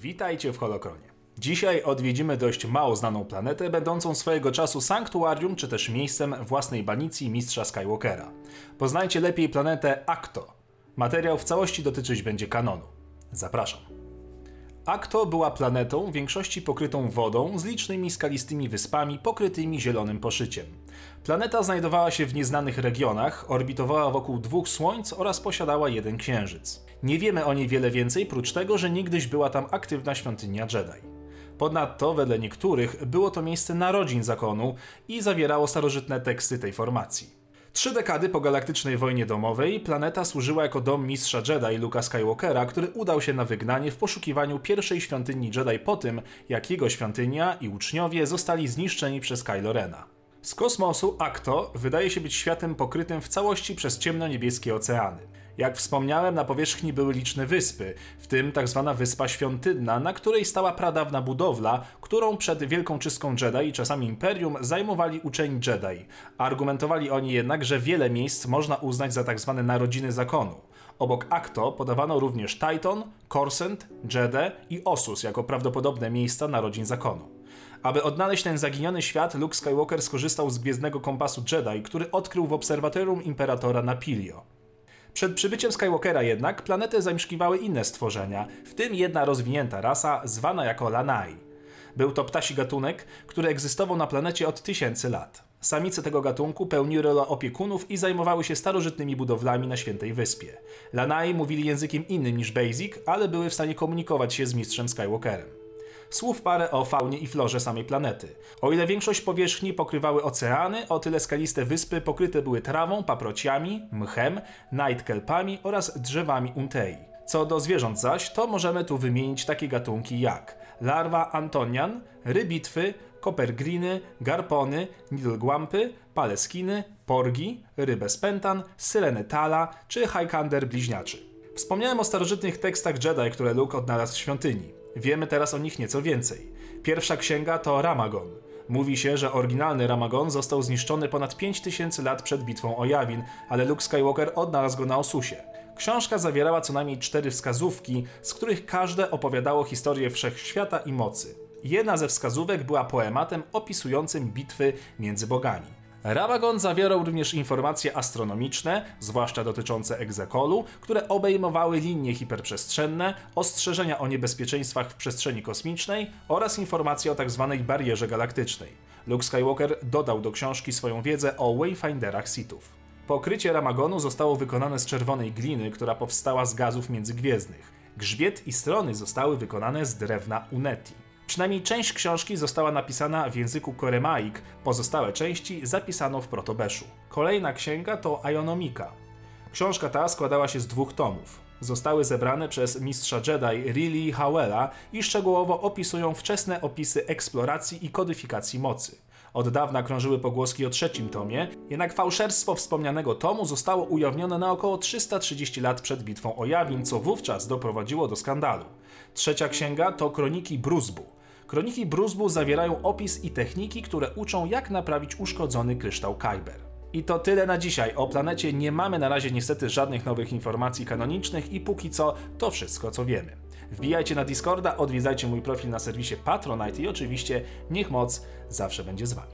Witajcie w Holokronie. Dzisiaj odwiedzimy dość mało znaną planetę, będącą swojego czasu sanktuarium czy też miejscem własnej banicji mistrza Skywalkera. Poznajcie lepiej planetę Acto. Materiał w całości dotyczyć będzie kanonu. Zapraszam. Acto była planetą w większości pokrytą wodą z licznymi skalistymi wyspami pokrytymi zielonym poszyciem. Planeta znajdowała się w nieznanych regionach, orbitowała wokół dwóch słońc oraz posiadała jeden księżyc. Nie wiemy o niej wiele więcej, prócz tego, że niegdyś była tam aktywna świątynia Jedi. Ponadto, wedle niektórych, było to miejsce narodzin zakonu i zawierało starożytne teksty tej formacji. Trzy dekady po galaktycznej wojnie domowej planeta służyła jako dom mistrza Jedi Luka Skywalkera, który udał się na wygnanie w poszukiwaniu pierwszej świątyni Jedi po tym, jak jego świątynia i uczniowie zostali zniszczeni przez Kylo Rena. Z kosmosu Acto wydaje się być światem pokrytym w całości przez ciemno-niebieskie oceany. Jak wspomniałem, na powierzchni były liczne wyspy, w tym tzw. Tak wyspa świątynna, na której stała pradawna budowla, którą przed Wielką Czystką Jedi i czasami Imperium zajmowali uczeni Jedi. Argumentowali oni jednak, że wiele miejsc można uznać za tzw. Tak narodziny zakonu. Obok Acto podawano również Titan, Corsent, Jeddah i Osus jako prawdopodobne miejsca narodzin zakonu. Aby odnaleźć ten zaginiony świat, Luke Skywalker skorzystał z gwiezdnego kompasu Jedi, który odkrył w obserwatorium Imperatora na Pilio. Przed przybyciem Skywalkera jednak planetę zamieszkiwały inne stworzenia, w tym jedna rozwinięta rasa zwana jako Lanai. Był to ptasi gatunek, który egzystował na planecie od tysięcy lat. Samice tego gatunku pełniły rolę opiekunów i zajmowały się starożytnymi budowlami na Świętej Wyspie. Lanai mówili językiem innym niż Basic, ale były w stanie komunikować się z mistrzem Skywalkerem. Słów parę o faunie i florze samej planety. O ile większość powierzchni pokrywały oceany, o tyle skaliste wyspy pokryte były trawą, paprociami, mchem, nightkelpami oraz drzewami untei. Co do zwierząt zaś, to możemy tu wymienić takie gatunki jak larwa antonian, rybitwy, kopergriny, garpony, nidlgłampy, paleskiny, porgi, rybę spentan, syreny tala czy hajkander bliźniaczy. Wspomniałem o starożytnych tekstach Jedi, które Luke odnalazł w świątyni. Wiemy teraz o nich nieco więcej. Pierwsza księga to Ramagon. Mówi się, że oryginalny Ramagon został zniszczony ponad 5000 lat przed bitwą o Jawin, ale Luke Skywalker odnalazł go na Osusie. Książka zawierała co najmniej cztery wskazówki, z których każde opowiadało historię wszechświata i mocy. Jedna ze wskazówek była poematem opisującym bitwy między bogami. Ramagon zawierał również informacje astronomiczne, zwłaszcza dotyczące egzekolu, które obejmowały linie hiperprzestrzenne, ostrzeżenia o niebezpieczeństwach w przestrzeni kosmicznej oraz informacje o tzw. Tak barierze galaktycznej. Luke Skywalker dodał do książki swoją wiedzę o Wayfinderach Sithów. Pokrycie Ramagonu zostało wykonane z czerwonej gliny, która powstała z gazów międzygwiezdnych. Grzbiet i strony zostały wykonane z drewna Uneti. Przynajmniej część książki została napisana w języku koremaik, pozostałe części zapisano w protobeszu. Kolejna księga to Ionomika. Książka ta składała się z dwóch tomów. Zostały zebrane przez mistrza Jedi Riley Howella i szczegółowo opisują wczesne opisy eksploracji i kodyfikacji mocy. Od dawna krążyły pogłoski o trzecim tomie, jednak fałszerstwo wspomnianego tomu zostało ujawnione na około 330 lat przed bitwą o Jawin, co wówczas doprowadziło do skandalu. Trzecia księga to Kroniki Bruzbu. Kroniki Bruzbu zawierają opis i techniki, które uczą jak naprawić uszkodzony kryształ Kyber. I to tyle na dzisiaj. O planecie nie mamy na razie niestety żadnych nowych informacji kanonicznych i póki co to wszystko co wiemy. Wbijajcie na Discorda, odwiedzajcie mój profil na serwisie Patronite i oczywiście niech moc zawsze będzie z wami.